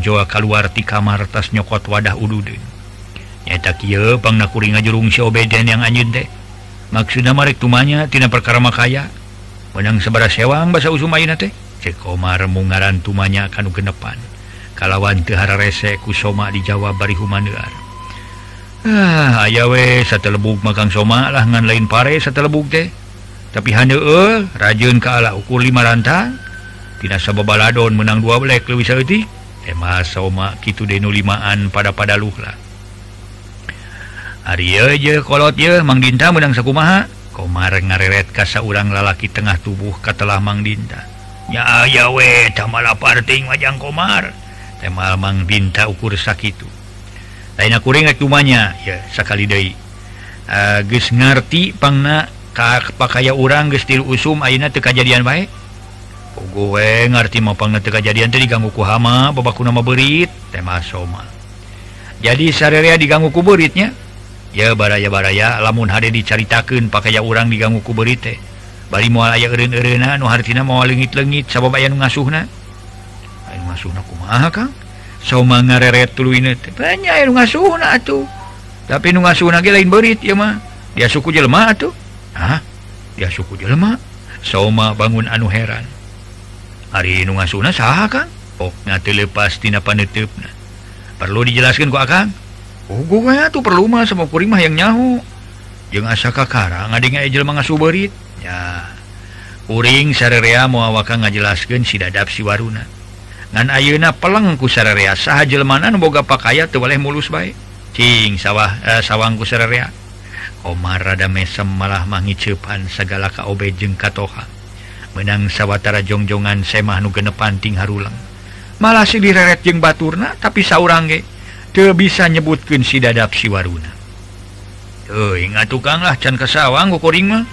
Jowa kaluarti kamar tas nyokot wadah ududnyatakuring jurung yang anjun teh maksud Marek tumanya tina perkara makaya. Menang sebera sewang bahasa Usumaina teh. Cekomar mugaran tumanya kanu genepan. Kalawan Tehara resek kusoma di Jawa bari humanar ah, ayawe satu lebuk magang soma lah ngan lain pare satu lebuk teh. Tapi Han rajun ke ala ukur lima rantang. Tidak sababa baladon menang dua black lebih Eh, tema soma gitu Denu limaan pada pada luhlah Arikolot Mang Dinta menang sakumaha komar ngareret kasa urang lalaki tengah tubuh katalah Mang Dinta. Ya yawe tamala parting wajang komar temal Mang Dinta ukur sakitu. Lain akuring cumanya ya sekali Dei. Uh, ngerti pangna ka pakaiya urang gestil usum Aina tekajadian baik gue ngerti maupang kejadian tadi diganggu kuhama babakku nama berit tema soma. Jadi sarerea diganggu kuburitnya ya baraya-baraya lamun hari dicaritakan pakai ya orang diganggu kuburit teh. Bari mual aya eureun-eureuna nu hartina moal leungit-leungit sabab aya nu ngasuhna. Aya ngasuhna kumaha Kang? Soma ngareret tuluyna teh. Banyak aya nu ngasuhna atuh. Tapi nu ngasuhna ge lain berit ya mah. Dia suku jelema atuh. Hah? Dia suku jelema. Soma bangun anu heran. hari nu ngasuna saha Kang? Oh ngati lepas tina panetepna perlu dijelaskan ku Akang? Oh gue tuh perlu mah sama kuring mah yang nyahu jeung asa kakara ngadengnya jelema ngasuberit. Ya kuring sarerea mau awakang ngajelaskeun si dadap si waruna. Ngan ayeuna peleng ku sarerea saha jelema boga pakaya teu boleh mulus bae. Cing sawah eh, sawang ku sarerea. Omar rada mesem malah mah ngiceupan segala kaobe jeung katoha. menang sawwatara jongjongan semah nu semahnu genepanting Harulang. Malah si direret jeung Baturna tapi saurange te bisa nyebutkan si dadap siwaruna ingat tukanglah can kesawang koring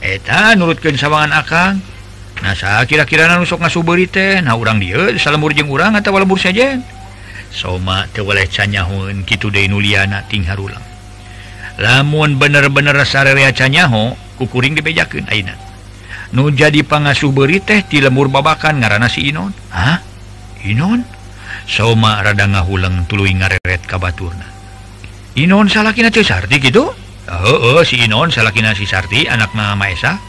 eta nurutkan sawangan akan nasa kira-kira nusok ngasu beri teh nah urang dia salemur jeung urang atau lembur saja soma teu canyahun kitu deui nuliana ting harulang. Lamun bener-bener sarerea canyaho kukuring dibejakeun ayeuna. nu jadi pangasuh beri teh di lembur babakan ngaran si Inon. Hah? Inon? Soma rada ngahuleng tulu ngareret kabaturna. Inon salakina ceu Sarti gitu heeh si Inon salakina si Sarti anak na Maesa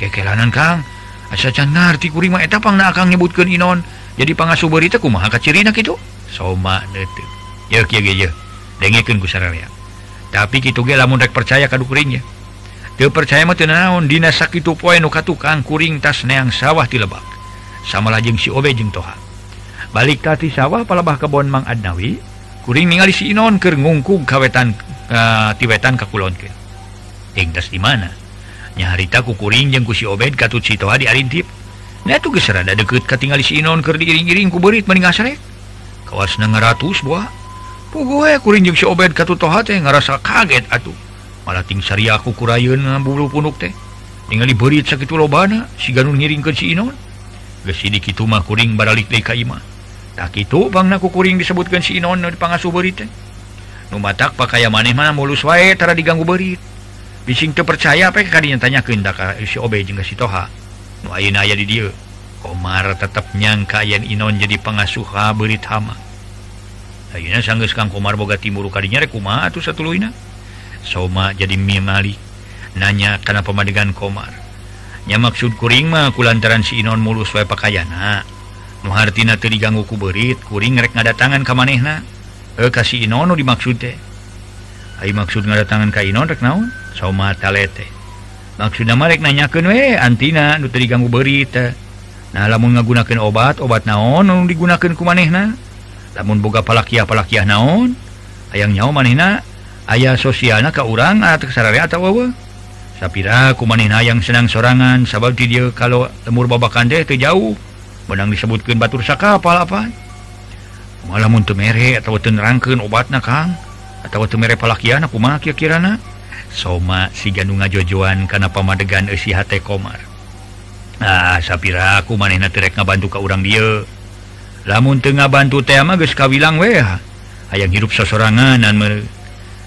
kekelanan Kang. Asa can ngarti kuring mah eta pangna akang nyebutkeun Inon. Jadi pangasuhberi teh kumaha kacirina kitu? Soma neuteuk ye kieu ge ye dengekeun ku tapi kitu ge lamun rek percaya ka kuringnya percayamati naon Dinas sakit poe nuka tukang kuring tas neang sawah di lebak. Sama lajeng si Obe jeng toha. Balik tadi sawah palabah kebon Mang Adnawi kuring ningali si Inon keur ngungkung kawetan eh, uh, tiwetan ka kulon ke. Tas di mana? Nyaharita ku kuring jeung ku si Obed katut si Toha diarintip. Nya tuh geus rada deukeut katingali si Inon keur diiring-iring ku beurit mending asrek kawas ngaratus buah. Pugue kuring jeung si Obed katut Toha teh ngarasa kaget atuh. malating Syariah aku kurayun bulu punuk teh. Tinggal diberit sakit lobana si ganun ngiring ke Inon. Gesidi gitu mah kuring baralik deh kaima tak itu bang ku kuring disebutkan si Inon di pangasu berit teh. Numatak pakai maneh mana mulus wae tara diganggu berit. Bising teu percaya apa kadinya tanya ke indah si Obe jeung si Toha. Nu ayeuna aya di dieu. Komar tetap nyangka yen Inon jadi pengasuh berit hama. Ayeuna sanggeus Kang Komar boga timur kadinya rek kumaha atuh satuluyna soma jadi mimali nanya karena pemadegan komarnya maksud kuring mah lantaran si Inon mulus wa pakaiana Muhartina diganggu kuberit kuring rek ngada tangan ke manehna eh kasih Inono dimaksud teh? Ayo maksud ngada tangan ka Inon rek naon? Soma talete maksud nama rek nanyakeun we antina nu teu diganggu beurit nah lamun ngagunakeun obat obat naon nu digunakeun ku manehna? Lamun boga palakiah palakiah naon? Hayang nyaho manehna. aya sosial ke urang Sapira kumanina yang senang sorangan. Sabab ti dieu kalau lemur babakan deh itu jauh menang disebutkan batur saka apa apa malam untuk mere atau tenerangkan obat na Kang. Atau mere palakian aku mah kira-kirana soma si gandunga ngajojoan karena pamadegan esi hati komar. Nah sapira aku manehna terek ngabantu ke urang dia. Lamun tengah bantu mah geus kawilang weh. Hayang hirup sosorangan dan mere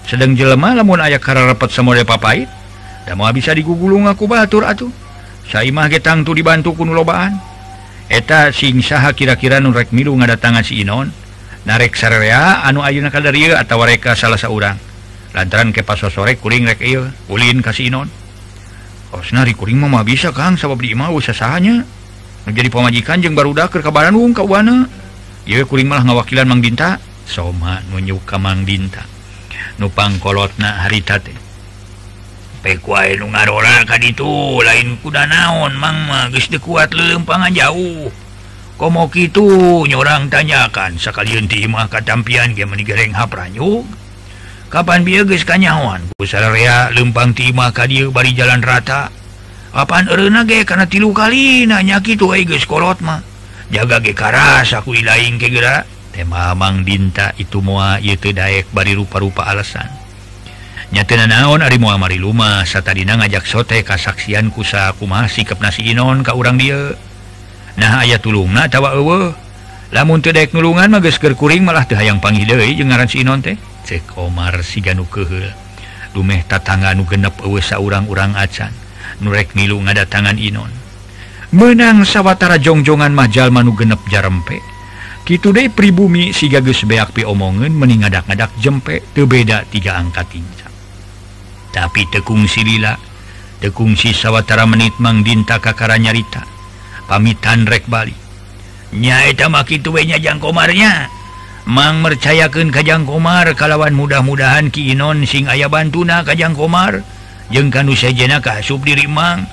sedang jelemah lamun ayah kararepet rapat semua papait dan mau bisa digugulung aku batur atuh. Saimah getang tuh dibantu kun lobaan. Eta sing saha kira-kira nurrek milu ngadatangan si Inon? Narek sarea anu ayuna kadarieu atawa mereka salah seorang lantaran ke pas sore kuring rek ieu ulin ka si Inon. Osna kuring mah bisa Kang sabab di imah usahanya menjadi pamajikan jeung barudak keur kabaran wong ka uana. Kuring malah ngawakilan Mang Dinta. Soma nunjuk ka Mang Dinta. nupangkolotna haritate. Ngarola itu lain kuda naon mangma geus teu kuat lelempangan jauh. Komo kitu nyorang tanyakan sekalian imah katampian dia menigoreng hapranyug Kapan bi kanyawan pusarea lempang timah dieu bari jalan rata. Kapan ge? Karena tilu kali nanya gitu kolot mah. Jaga ge karas aku lain kegera tema Mang Dinta itu mua teu Dayek bari rupa-rupa alasan. Nyatina naon Ari muamari Luma satadina ngajak sote kasaksian kusa kuma sikap nasi Inon ka urang dia nah ayat tulungna tawa ewe lamun teu daek nulungan mah geus kuring malah teu hayang panggih deui jeung ngaran si Inon teh. Cek Omar si ganu keheul lumeh tatangga nu genep ewe saurang-urang acan. Nu rek milu ngadatangan Inon. Menang sawwatara jongjongan majal manu genep jarempe. gitu deh pribumi siga geus beak pi omongan mending ngadak-ngadak jempe teu beda tiga angka tingsa. Tapi tekung silila tekung si sawatara menit mang dinta kakara nyarita pamitan rek balik nya eta mah kitu we nya jangkomarnya. Mang mercayakeun ka jangkomar kalawan mudah-mudahan ki inon sing aya bantuna ka jangkomar. Jeung kanu sajena kahasup diri mang.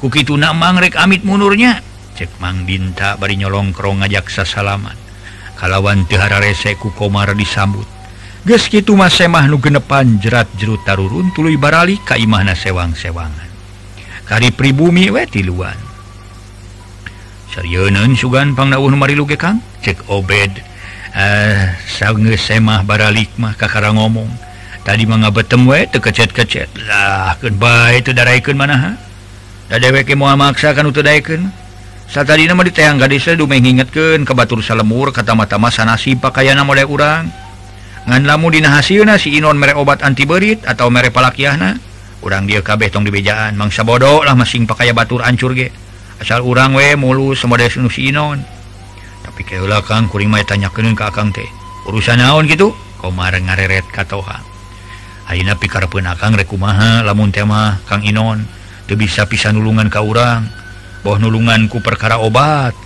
Ku kituna mang rek amit munurnya. Cek mang dinta bari nyolong krong ngajak sasalaman. kalawan Tehara reseku Komar disambut. Geski itu Mas nu genepan jerat jerut Tarurun tulu barali Kaimahna sewang-sewangan. Kari pribumi weti luan. Saryeun sugan pangnawuh marilu ge Kang? Cek Obed eh sange semah baralik mah kakara ngomong. Tadi mangga betem we teu kecet-kecet. Lah keun bae teu daraekeun manaha da deweke moal maksa kan teu daekeun di ditang gadis dumeng ingetken ke Batur Salemur kata-mata-ma sanasi pakaian oleh urang. Nganlamu dinahasiuna si Inon mere obat antiberit atau mere palakiahna urang dia kabeh tong dibejaan mangsa bodoh lah masing pakai batur ancur ge. Asal urang we mulu semua sinu si Inon. Tapi keulah Kang kuring tanya tanyakeun ka Akang teh. Urusan naon gitu komar ngareret katoha Ayeuna pikarepeun Akang rek kumaha lamun teh mah Kang Inon. Teu bisa pisan nulungan ka urang. boh nulunganku perkara obat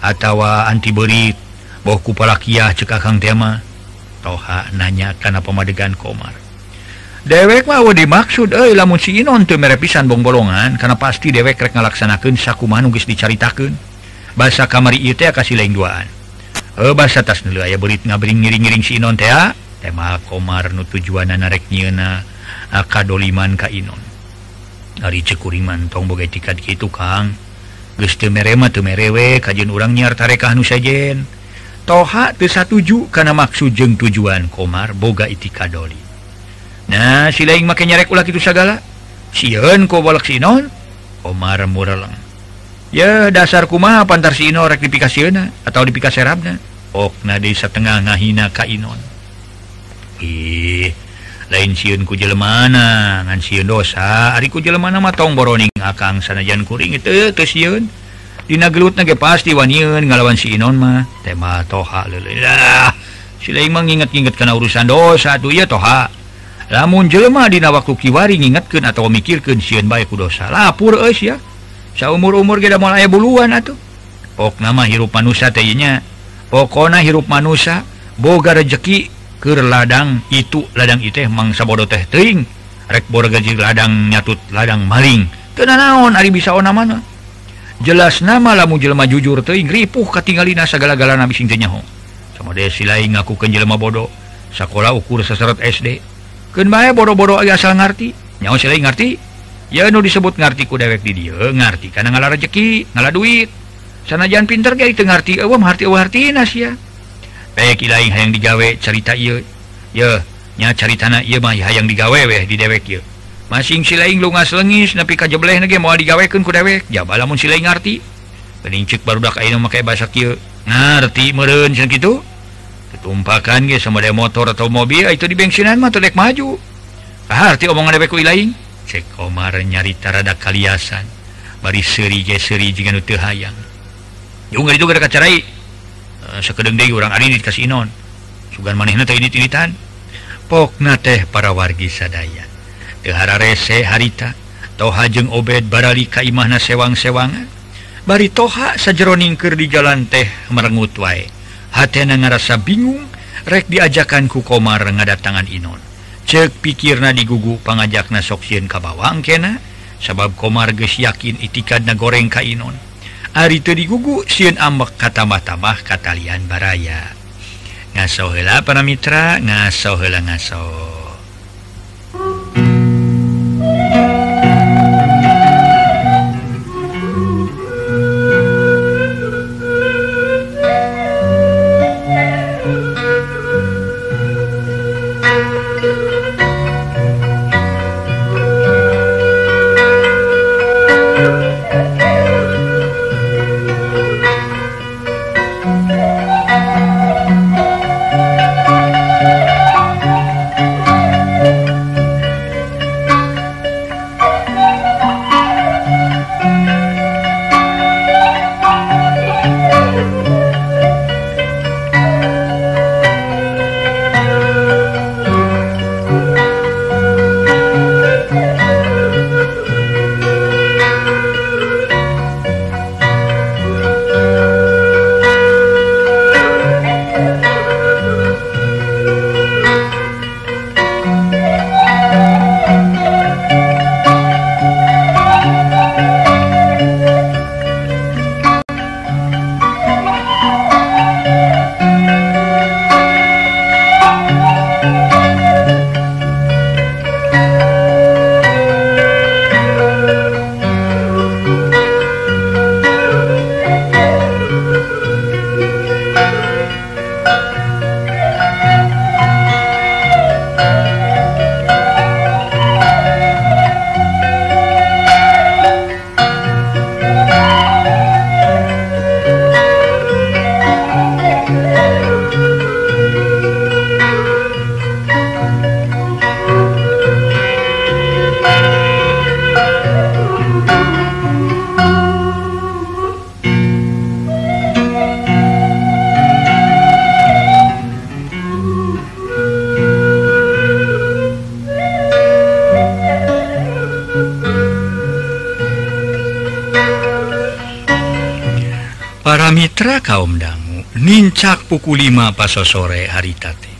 atautawa antiberit bohku palakiah cekakang tema. Toha nanya karena pemadegan komar dewek mau dimaksud eh lamun si Inon tuh merepisan bong bolongan karena pasti dewek rek ngalaksanakan saku manugis dicaritakan bahasa kamari itu ya kasih lain duaan. Eh bahasa tas dulu ya berit ngabring ngiring-ngiring si Inon teh tema komar nu tujuan narek nyena kadoliman ka Inon. Dari cekuriman tong boga tikat gitu kang. merewe kajjun urang nyiartarekah nusajen toha satuju karena maksud jeng tujuan Komar boga itikadoli nah sila make nyarek ulah itu segala siun kobolak sinon Komar muraleng ya dasar kuma pantar sino rektifikasiuna atau dipikasi rabna okna desa tengah ngahina kainon ih lain siun ku jelemana ngan siun dosa. Ari ku jelemana mah tong boroning akang sanajan kuring itu ke siun. Dina gelut nage pasti waniun ngalawan si inon mah. Tema toha si sila mah nginget-nginget kena urusan dosa tuh ya toha. Lamun jelema dina waktu kiwari ngingetkeun atau mikirkeun sieun bae ku dosa. Lapur eus ya. Saumur-umur ge da moal aya buluan atuh. Pokna mah hirup manusia teh nya. Pokona hirup manusia boga rezeki ke ladang itu ladang itu mangsa bodoh teh teing rekbor gaji ladang nyatut ladang maling. Kena naon Ari bisa ona mana? Jelas nama lamu jelma jujur teing ripuh katingalina segala-gala nabi sing tenyaho sama deh silai ngaku jelma bodoh. Sekolah ukur seseret SD ken bae bodoh-bodoh agak asal ngerti nyawa silai ngerti ya nu disebut ngerti ku dewek di dia ngerti karena ngalah rejeki ngalah duit. Sanajan pinter kayak itu ngerti awam harti awam harti nas ya baik lain yang digawe cerita y ynya caritana yang digawe weh di dewek masing si lain lungas lengis tapi kajebleh mau digawekan ku dewek. Jabalamun si lain ngerti. Baru barudak ayeuna memakai bahasa kieu ngerti meren sen gitu. Ketumpakan ge sama ada motor atau mobil itu di bensinan mah terdek maju. Ah arti omongan dewek ku lain? Cek Omar nyarita rada kaliasan. Bari seuri ge seuri jiga nu teu hayang juga itu gara-gara carai Eh, sekedeng deh orang ini dikasih non sugan manehna teh ini tiritan pokna teh para wargi sadaya. Kehara rese harita. Toha jeung obed barali ka imahna sewang-sewangan bari toha sajeroningker di jalan teh merengut wae. Hatena ngerasa bingung rek diajakan ku komar ngadatangan inon. Cek pikirna digugu pangajakna soksieun ka bawang kena sabab komar geus yakin itikadna goreng ka inon. Ari itu digugu siun ambek kata-matamah katalian baraya. Ngaso hela para mitra ngaso hela ngaso Mitra kaum dangu nincak pukul 5 paso sore haritate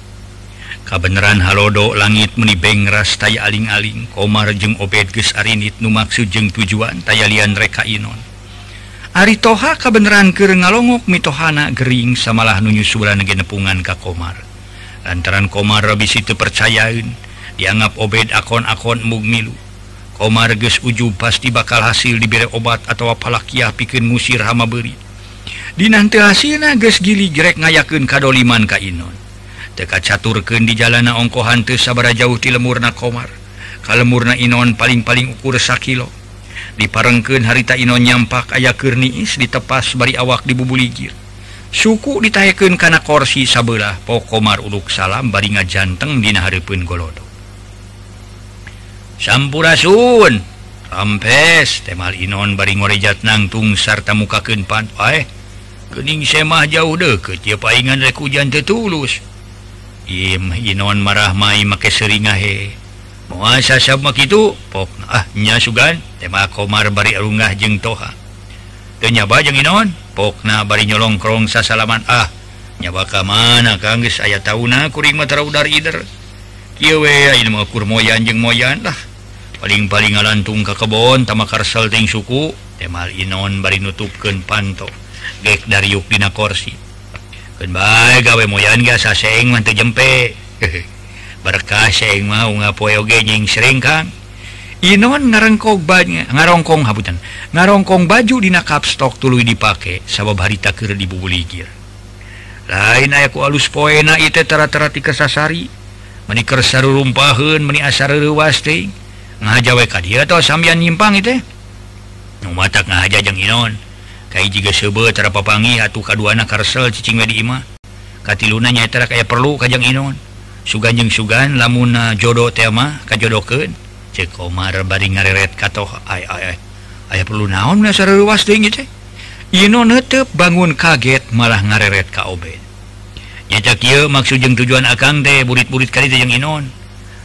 kabeneran Halodo langit menibengras tay aling-aling Komar jeung obed ges Arinit numaksud jeung tujuan tayalian reka Inon. Ari toha kabeneran ke ngalongok mitohana Gering samalah nunyusulan genepungan ka Komar. Lantaran Komar habis itu percayain dianggap obed akon-akon mugmilu Komar ges uju pasti bakal hasil dibere obat atau apalakiah pikin musir hama beri Dinanti hasil nages gili jerek ngayken kadoliman kainon teka caturken di jalana ongko hantu sabara jauh di lemurna komar. Kalau murna Inon paling-paling ukur sakilo. Diparengken harita Inon nyampak aya kerniis ditepas bari awak di bubu ligir suku ditaken kana korsi sabelah po komar uluk salam bari ngajanteng dina haripun golodo. Sampurasun ampes temal Inon bari ngorejat nangtung sarta mukaken pan eh kening semah jauh de kecil paingan rek hujan tertulus. Im Inon marah mai make seringa he muasa sama itu pok ah nya sugan tema komar bari arunggah jeng toha. Teu nyaba jeung Inon pokna bari nyolongkrong sasalaman ah nyaba ka mana kang geus aya tauna kuring mah taraudar ider. Kieu we ieu mah kur moyan jeung moyan lah. Paling-paling ngalantung ka kebon tamakar salting suku temal Inon bari nutupkeun panto. gek dari yukdina korsi Kenba gawe moyan gak saseng mantu jempe. Berkah seng mau ngapoe oge nying sering kan Inon ngarengkog banyak ngarongkong habutan ngarongkong baju dina kapstok tuluy dipake sabab harita keur dibubuligir. Lain aya ku alus poena itu tara-tara ti kesasari meni saru rumpahun meni asar teh. Ngahaja we ka dieu tah sambian nyimpang itu nu matak ngahaja jeung Inon. Kai juga sebetara papangi atuh kaduana karsel cicing di imah kati luna nyetara kayak perlu kajang inon sugan jeung sugan lamuna jodoh tema kajodokeun cek Omar bari ngareret katoh. Ay ay ay aya perlu naon na sareureuwas deui teh Ino bangun kaget malah ngareret ka Obed. Nyata kieu maksud jeung tujuan Akang deh burit-burit kali yang jeung Inon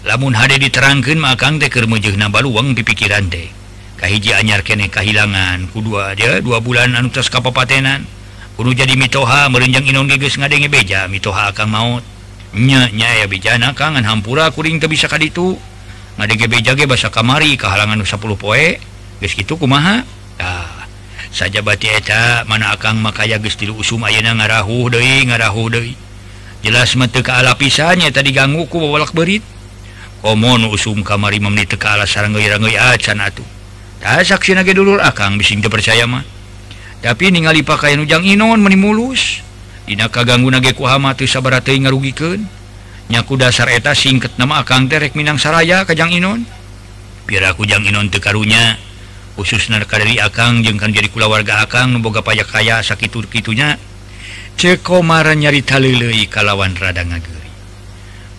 lamun hade diterangkeun mah Akang teh keur meujeuhna baluang pipikiran kahiji anyar kene kehilangan kudu aja dua bulan anu tos kapapatenan. Kudu jadi mitoha merenjang inon geus ngadenge beja. Mitoha akan maut. Nya nya ya bejana kangen hampura kuring teu bisa kaditu. Ngadenge beja ge basa kamari kahalangan nu 10 poe. Geus kitu kumaha? Tah saja bati eta mana akang makaya geus tilu usum ayeuna ngarahuh deui ngarahuh deui. Jelas mah teu kaala pisan nya tadi ganggu ku babalak berit komo nu usum kamari mamni teu kaala sareng acan atuh. saksi nage dulu akan bising percaya mah tapi ningali pakaian ujang Inon meni mulus. Dinaka ganggu nage kuhamati sabarata ngarugikan nyaku dasar eta singket nama akan terek Minang Saraya kajang Inon. Pirakujang Inon tekarunya khusus narka dari akang jengkan jadi kula warga akang boga pajak kaya sakit Turkitunya cekomara nyarita talilei kalawan rada ngageri.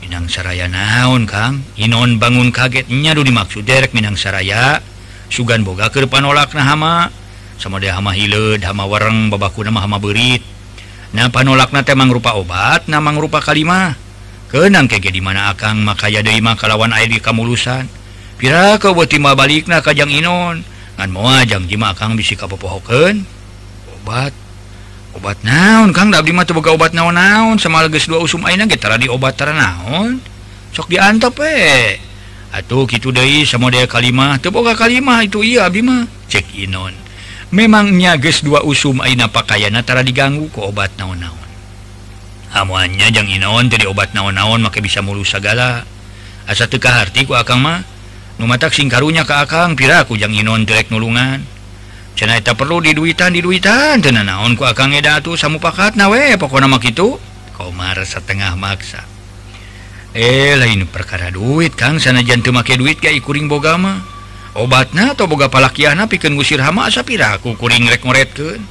Minang Saraya naon Kang? Inon bangun kagetnya dulu dimaksud derek Minang Saraya sugan boga ke panolak nahama sama dia hama hile hama wareng babaku nama hama berit. Nah panolak na temang rupa obat namang rupa kalimah. Kenang kege di mana akang makaya deima kalawan air di kamulusan. Pira kau buat timah balik na kajang inon? Ngan moa jang jima akang bisi kapopohokeun. Obat. Obat naon kang? Da abdi mah boga obat naon-naon. Sama geus dua usum ayeuna ge tara di obat tara naon? Sok diantep we. eh. Atuh gitu De semua kalimah. Teboga kalimah itu iya Abimah cek Inon. Memangnya guys dua usum Aina pakaiantara diganggu ke obat naon-naon? Amuannya jangan Inon jadi obat naon-naon maka bisa mulu segala asa tekah hatiku Akang mah? Numatak sing karunya ke Akang piraku jangan Inon direk nulungan? Cena tak perlu diduitan diduitan dan naon ku Akang edatu samu pakat nawe pokok nama gitu komar setengah maksa. eh lain perkara duit Kang. Sana jantung make duit kayak kuring bogama obatnya atau boga palakiana piken gusir hama asap piraku kuring rek ngoretkeun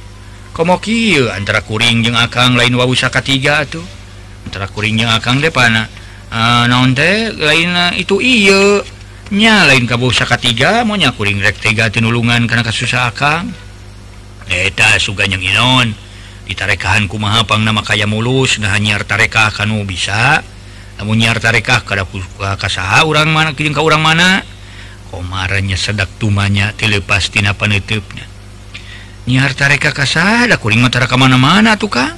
komo kieu antara kuring jeung akang lain wau sakatiga atuh. Antara kuring jeung akang deh uh, eh, naon teh? Lain eh, itu iya nya lain kabu sakatiga maunya kuring rek tega tinulungan karena kasusah akang. Eh, eta suga yang inon. Ditarekahan kumaha pang nama kaya mulus nah hanyar tarekah kanu bisa. munyiar nyiartarekah kada kasaha orang mana kirim ke orang mana? Komarnya sedak tumanya telepas tina panetepnya. Nyiar tarikah kasah ada kuring matara ke mana-mana tuh kang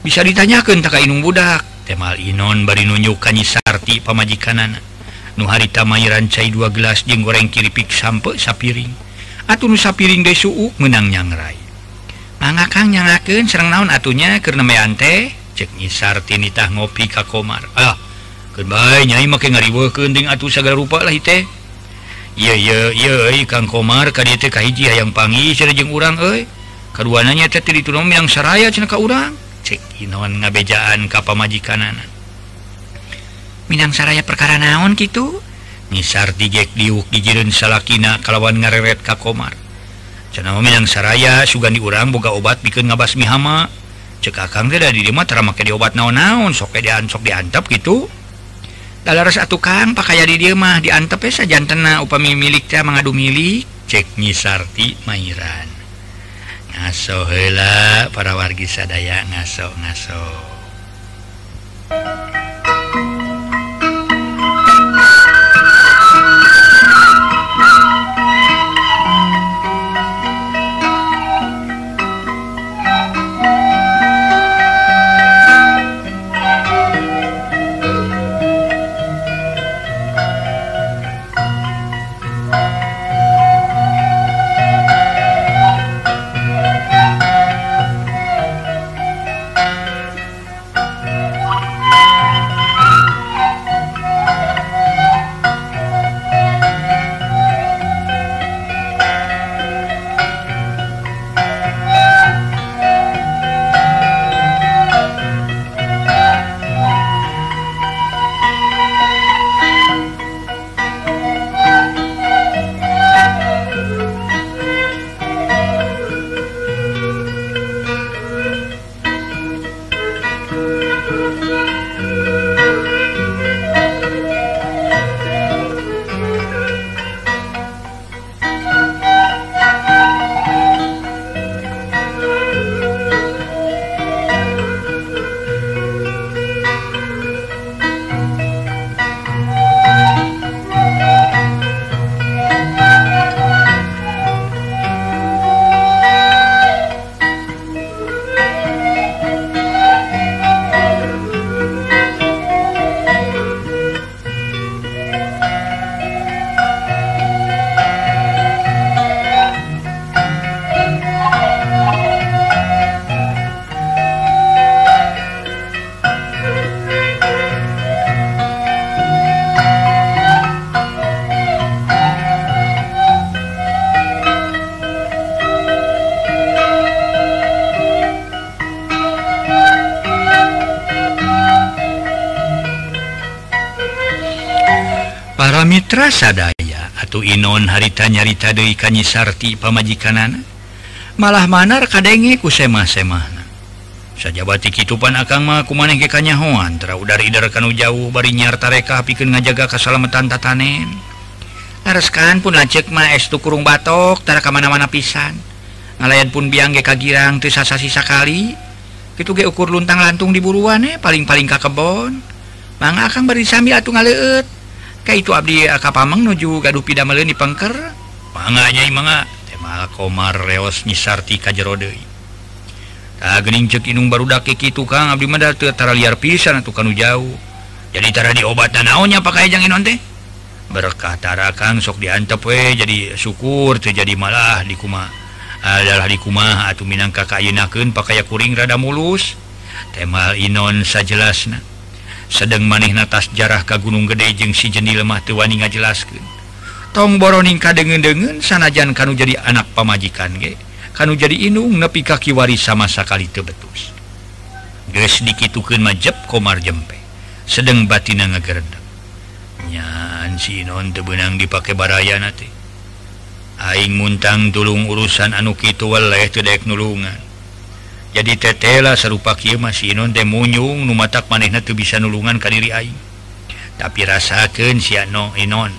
bisa ditanyakan tak inung budak. Temal inon bari nunjuk kanyi sarti pamajikanana. Nu harita mayiran cai dua gelas jeung goreng kiripik sampe sapiring. Atu nu sapiring de suuk meunang nyangrai. Mangga kang nyangakeun sareng naon atunya keur nemean teh cek nyi sarti nitah ngopi ka komar. Ah nyai make ngariwending atuh segala rupalah teh Kang Komar KDTKji yang pangi serjeng urang keduanya diturung yang seraya ka urang. Cewan ngabejaan kapal anak Minang saraya perkara naon gitu misar dijek diuk dijirin salakina kalawan ngareret Ka Komar. Cenawa Minang saraya sugan diurang boga obat bikin ngabas mihama cekakang tidak dirima termakai di obat naon-naon sok soke diansok diantap gitu harus kang pakaya di diamah diantepesa jantena upami miliknya mengadu milik. Cek nyisarti Mairan. Ngaso heula para wargi sadaya ngaso ngaso Mitra sadaya atau Inon harita nyarita Dewi Kanyi Sarti pamajikanana. Malah manar kadenge kusemah-semahna sajabati kitupan akang mah kumaneh ge kanyahoan. Traudar-idar jauh bari nyarta pikir pikeun ngajaga kasalametan tatanen. Areskan pun lanceuk mah es tu kurung batok tara ka mana-mana pisan. Ngalayan pun biang ge kagirang teu sasa-sisa kali. Kitu ge ukur luntang lantung di buruan eh paling-paling ka kebon. Mangga akang bari sami atuh ngaleut. Ka itu Abdi eh, Kapamang nuju gaduh pida di pengker? Manganya manga tema komar reos nyisarti kajerode tak gening cek inung baru daki itu kang abdi mah tara liar pisan atuh kanu jauh. Jadi tara diobatan naonnya pakai jang inon teh berkah tara kang sok diantep we jadi syukur teu jadi malah di kumah adalah di kumah atuh minangka kayenakeun pakai kuring rada mulus. Temal inon sajelasna. sedang maneh natas jarah ka Gunung Gede jeung si jeni lemah tuwani ngajelaskan tong boroning kadengen-dengen sanajan kanu jadi anak pamajikan ge. Kanu jadi inung nepi kaki waris sama sekali tebetus geus dikitukeun majep komar jempe. Sedang batina ngagerdek nyan si non teu beunang dipake baraya nate aing muntang tulung urusan anu kitu weleh teu daek nulungan. jadi tetela serupa Ky masihun Nu numatak manehna tuh bisa nulungan kadiri Aing. Tapi rasakan si no Inon.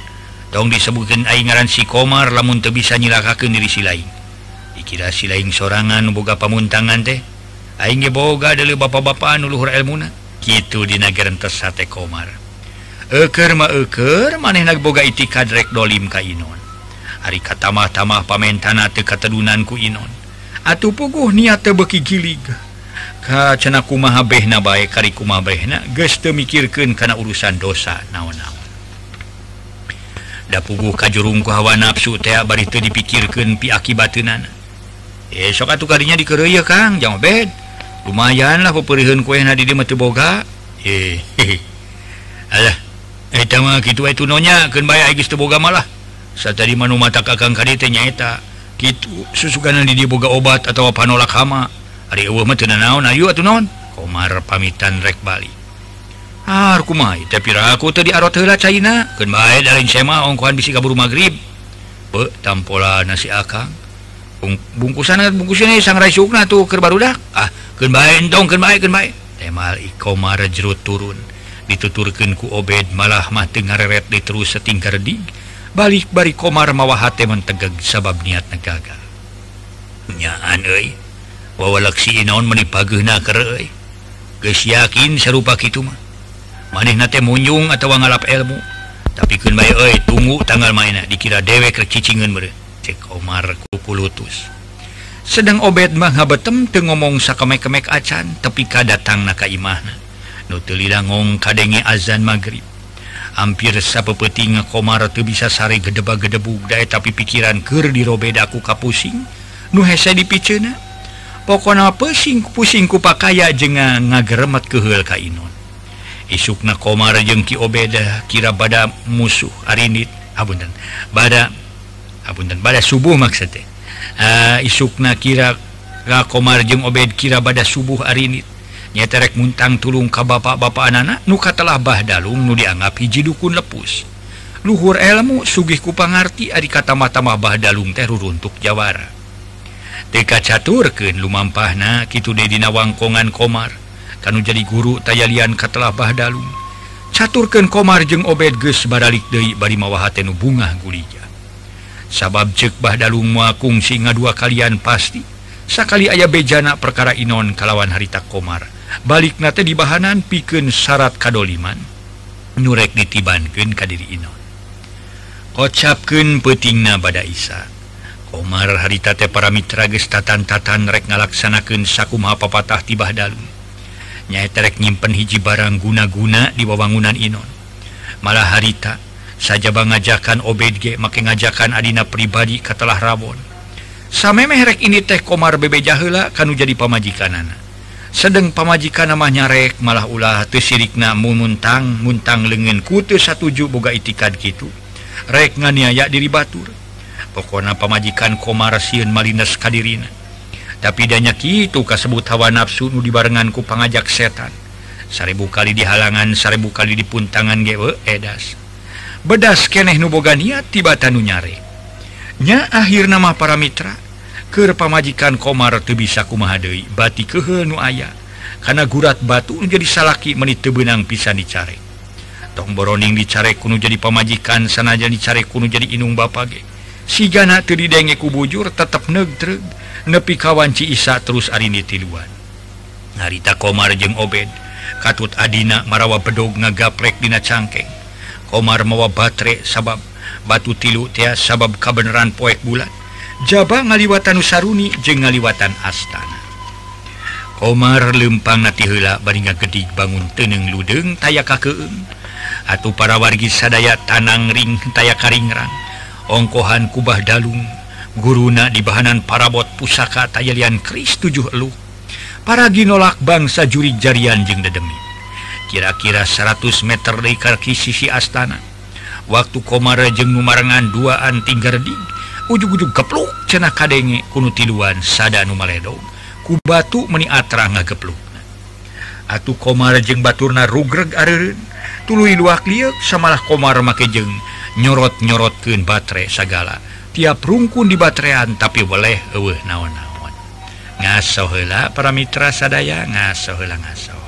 Dong disebutkan Aing ngaran si komar lamun tuh bisa nyilakakan diri si lain. Dikira si lain sorangan boga pamuntangan teh. Aing boga dari bapak-bapak nuluhur ilmuna gitu di nagaran tersate komar. Eker ma eker maneh boga itikad rek dolim ka Inon. Hari katamah tamah pamentana teu katedunanku Inon. Atuh puguh niat tebeki gilig. Kacenaku maha behna baik kariku behna geste mikirkan karena urusan dosa naon-naon. Da puguh kajurungku hawa nafsu teh bari itu dipikirkan pi akibatna esok atuh kalinya dikeureuyeuh Kang. Jangan bed. Lumayanlah peperihan kue na di mati boga. Eh alah eh tama gitu itu nonya kan bayar agis teboga malah. Saya tadi manu mata kakang kadi teh gitu. Susukan di dibuka obat atau panolak hama. Hari naon ayu atau non. Komar pamitan rek Bali aku mai tapi aku tadi arot hela China kan dari sema ongkohan bisi kabur maghrib be tampola nasi akang. Bung, bungkusan bungkusan ini sangrai sukna tuh kerbaru dah. Ah kan dong kan baik temal ikomar jerut turun. Dituturkan ku obed malah mah ngareret di terus setingkar dig balik bari komar mawahate mentegeg sabab niat euy. wawalaksi naon menipagna geus yakin serupa gitu mah. Maneh nate munjung atau ngalap elmu. Tapi kun baik oi tunggu tanggal mainak dikira dewek kecicingan ber cek Omar kuku lutus sedang obed mah ngabetem teu ngomong sakamek-kemek acan tapi kadatang na ka imahna nu teu lilangong kadenge azan maghrib. hampir sapepeti komar tuh bisa sare gedeba gedebug day tapi pikiran ker dirobedaku eh? ka pusing nu hese dipicna pokon pesing pusingku pakaya jenga ngageremat kehel kainon isukna komar jeng ki obeda kira bada musuh arinit abundan ah, bada ah, abundan bada subuh maksudnya. Ah, uh, isukna kira komar jeng obed kira bada subuh arinit nyeterek muntang tulung ka bapak-bapak anak nuka telah Bahdalung nu dianggap hiji dukun lepus. Luhur elmu sugih kupangarti ari kata-mata Bahdalung terur untuk Jawara. TK caturken lumampahna Kitu Dedina wangkongan Komar. Kanu jadi guru tayalian katelah Bahdalung caturken Komar jeung obed ges baralik deui bari mawahatenu bunga gulija. Sabab cek Bahdalung muakung singa dua kalian pasti. Sakali ayah bejana perkara Inon kalawan harita Komar. balik nate di bahanan piken syarat kadoliman. Nurek ditibanken kadiri Inon. Kocapken peting na bad Isa Omar haritate para Mitra gestatantatan rek ngalaksanakan sakuma papatah tibah dalu nyaiterek nyimpen hiji barang guna-guna di wawangunan Inon. Malah harita saja bang ngajakan obedge make ngajakan Adina pribadi katalah Rabon sampai merek ini teh Komar bebe jahela kan jadi pemajikan anak sedang pamajikan namanyarek malah ulah Tusirikna mumuntang muntang lengen kutu satuju boga itikad gitu rek nganiaya diri Batur. Pokona pamajikan komarsiun malines Kadirina. Tapi danya gitu kasebut hawa nafsu nu dibarenganku pengajak setan. Seribu kali di halangan seribu kali di puntangan gewe edas. Bedas keneh nuboga niat tiba tanu nyare. Nya akhir nama para mitra ke pamajikan Komar tebisaku Mahadewi bati kehenu aya. Karena gurat batu menjadi salaki menit tebenang pisan dicari tong boroning dicare kuno jadi pemajikan sanaja dicari kuno jadi inung bapage. Si gana teu didenge ku bujur tetep negdreg nepi kawanci Isa terus arini tiluan. Harita Komar jeung Obed. Katut Adina marawa bedog ngagaprek dina cangkeng. Komar mawa batre sabab batu tilu tia sabab kabeneran poek bulan Jaba ngaliwatan Nusaruni je ngaliwatan Astana. Omar lempang natila baringa gedik bangun teneng ludeng taya kakeun. Atau para wargi sadaya tanang ring taya karingrang. Ongkohan kubah dalung guruna di bahanan parabot pusaka tayalian Kris tujuh elu. Para ginolak bangsa juri jarian jeng dedemi. Kira-kira 100 meter dari kaki sisi Astana. Waktu Komara jeng numarangan duaan tinggal ujug-ujug gepluk cena kadenge kuno tiluan sadanu maledo. Ku batu meni atra ngagepluk atuh komar jeung baturna rugreg areureun. Tuluy luak liek samalah komar make jeung nyorot-nyorotkeun baterai sagala. Tiap rungkun di baterean tapi boleh eueuh naon-naon. Ngaso heula para mitra sadaya ngaso heula ngaso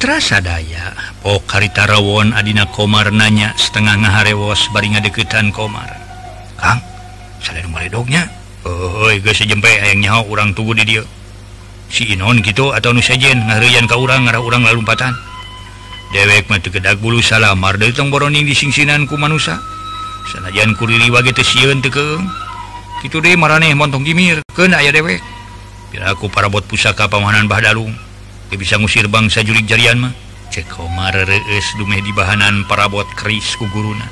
terasa daya Po oh, Kariitarawon Adina Komar nanya setengah ngaharewos baringa deketan Komar. Kang selain meledognya oh, nyawa orang tubuh di dia si Inon gitu atau nusajen ngarian kau orang ngarah orang lalumpatan. Dewek mati kedak bulu salamar tong boroning disingsinan ku manusia sanajan kuriri wage siun tekeng gitu deh maraneh montong gimir. Kena ya dewek. Bila aku para bot pusaka pamahanan Bahdalung bisa ngusir bangsa jurik jarian mah. Cekomar dume di bahanan parabot keris ku guruna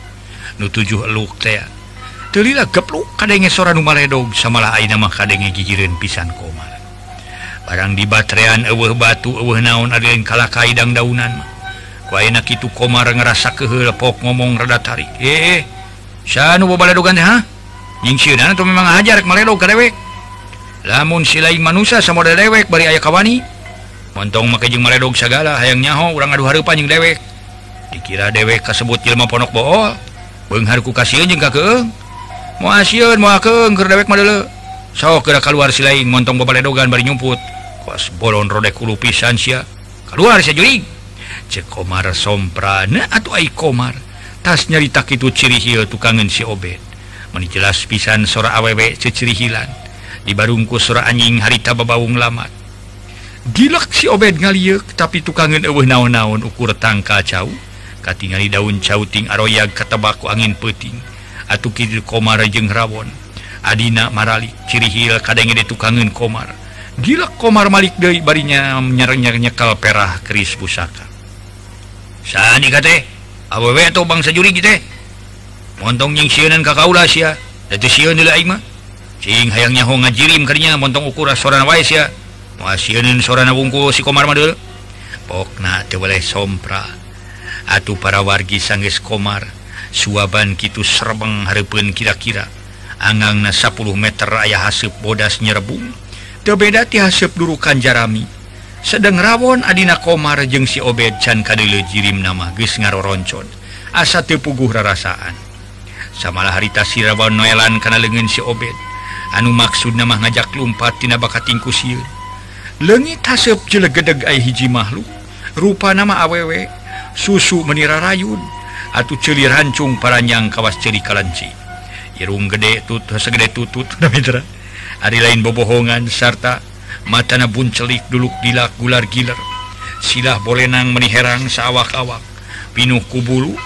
nu tujuh eluk teh telilah gepluk kadenge sora nu maledog samalah aina mah kadenge gigireun pisan komar barang di baterean eueuh batu eueuh naon ada yang kalah kaidang daunan mah. Ku ayeuna kitu komar ngerasa keheul pok ngomong rada tarik eh eh, eh sanu babaledogan teh ha? Nyingsieunan atuh memang ajar maledog ka dewek lamun silai manusia sama dewek bari aya kawani. Montong make jeung meredog segala hayang nyaho orang aduh harupan yang dewek. Dikira dewek kasebut jelma ponok bool. Bengharku kasihan jeng kakeung mau asian mau akeung keur dewek madele sok geura keluar si lain montong babaledogan bari nyumput. Kos bolon rodek kulu pisan sia. Keluar sia jurig cek komar somprana atau ai komar. Tas nyarita kitu ciri hieu tukangen si obed. Meni jelas pisan sora awewe ceciri hilan. Di barungku sora anjing harita babaung lamat. gilek si obed ngaliuk tapi tukangan eueuh naon-naon ukur tangka cau katingali daun cauting aroyag katabaku angin peting atu kidil komar jeung rawon. Adina maralik cirihil kadang di tukangan komar. Gilek komar malik deui barinya menyerangnya nyekal perah keris pusaka. Sani kate awewe atau bangsa juri kita montong jeung sianan ka kaula sia da teu sieun heula aing mah. Cing hayang nyaho ngajirim kadinya montong ukura sorana wae sia. muasiunin sorana bungku si Komar Madul. Pokna teu boleh sompra atuh para wargi sanggeus Komar suaban kitu serbeng hareupeun kira-kira. Angangna 10 meter aya haseup bodas nyerebung teu beda ti haseup durukan jarami. Sedang rawon adina Komar jeung si Obed can kadeuleu jirim mah geus ngaroroncon asa teu puguh rarasaan. Samalah harita si Rawon noelan kana leungeun si Obed. Anu maksud nama ngajak lumpat tina bakat tingku siun legit tasep jelegedeg ay hiji makhluk rupa nama awewe susu menira rayun atau celi rancung paranyang kawas ceri kalanci. Irung gede tutut segede tutut namitra. Hari lain bobohongan serta matana buncelik duluk dilak gular giler. Silah bolenang meniherang sawak-awak pinuh kubulu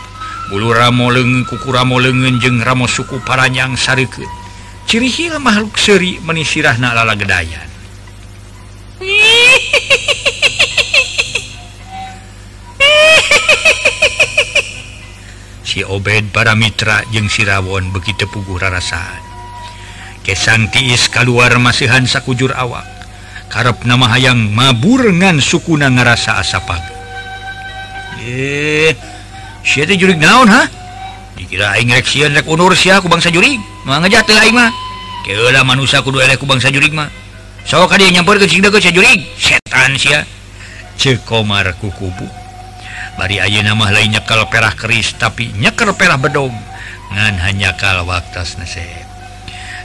bulu ramo leng kuku ramo lengen jeng ramo suku paranyang sarikut ciri hil makhluk seri menisirah na lala gedayan. si Obed para Mitra jeung Sirawon begitu pugu rarasaan. Kesang tiis keluar masihan sakujur awak. Karep nama hayang maburengan sukuna ngerasa asapag. Eh sia teh jurig naon ha? Dikira aing rek sieun rek unur sia ku bangsa jurig. Mah ngejat teh aing mah. Keula manusia kudu eleh ku bangsa jurig mah. so dia nyampur ke setan sia. Cekomar kukubu bari ayeuna nama lain nyekel perah keris tapi nyeker perah bedog ngan hanya kal waktas nasib.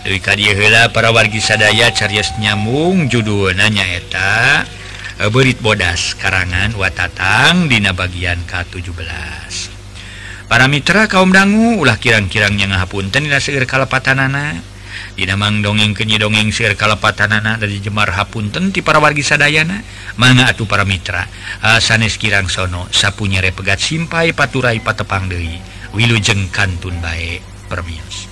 Dewi dia hela para wargi sadaya carios nyambung judul nanya eta e, berit bodas karangan watatang dina bagian K17 para mitra kaum dangu ulah kirang-kirangnya ngahapunten dina seger kalapatanana Dinamang dongeng kenyi dongeng sir kalepatanana dari Jemar Hapun tenti para wargi sadayana mangga atuh para mitra. Ah, sanes kirang sono sapunya repegat pegat simpai paturai patepang deui. Wilujeng kantun bae permios.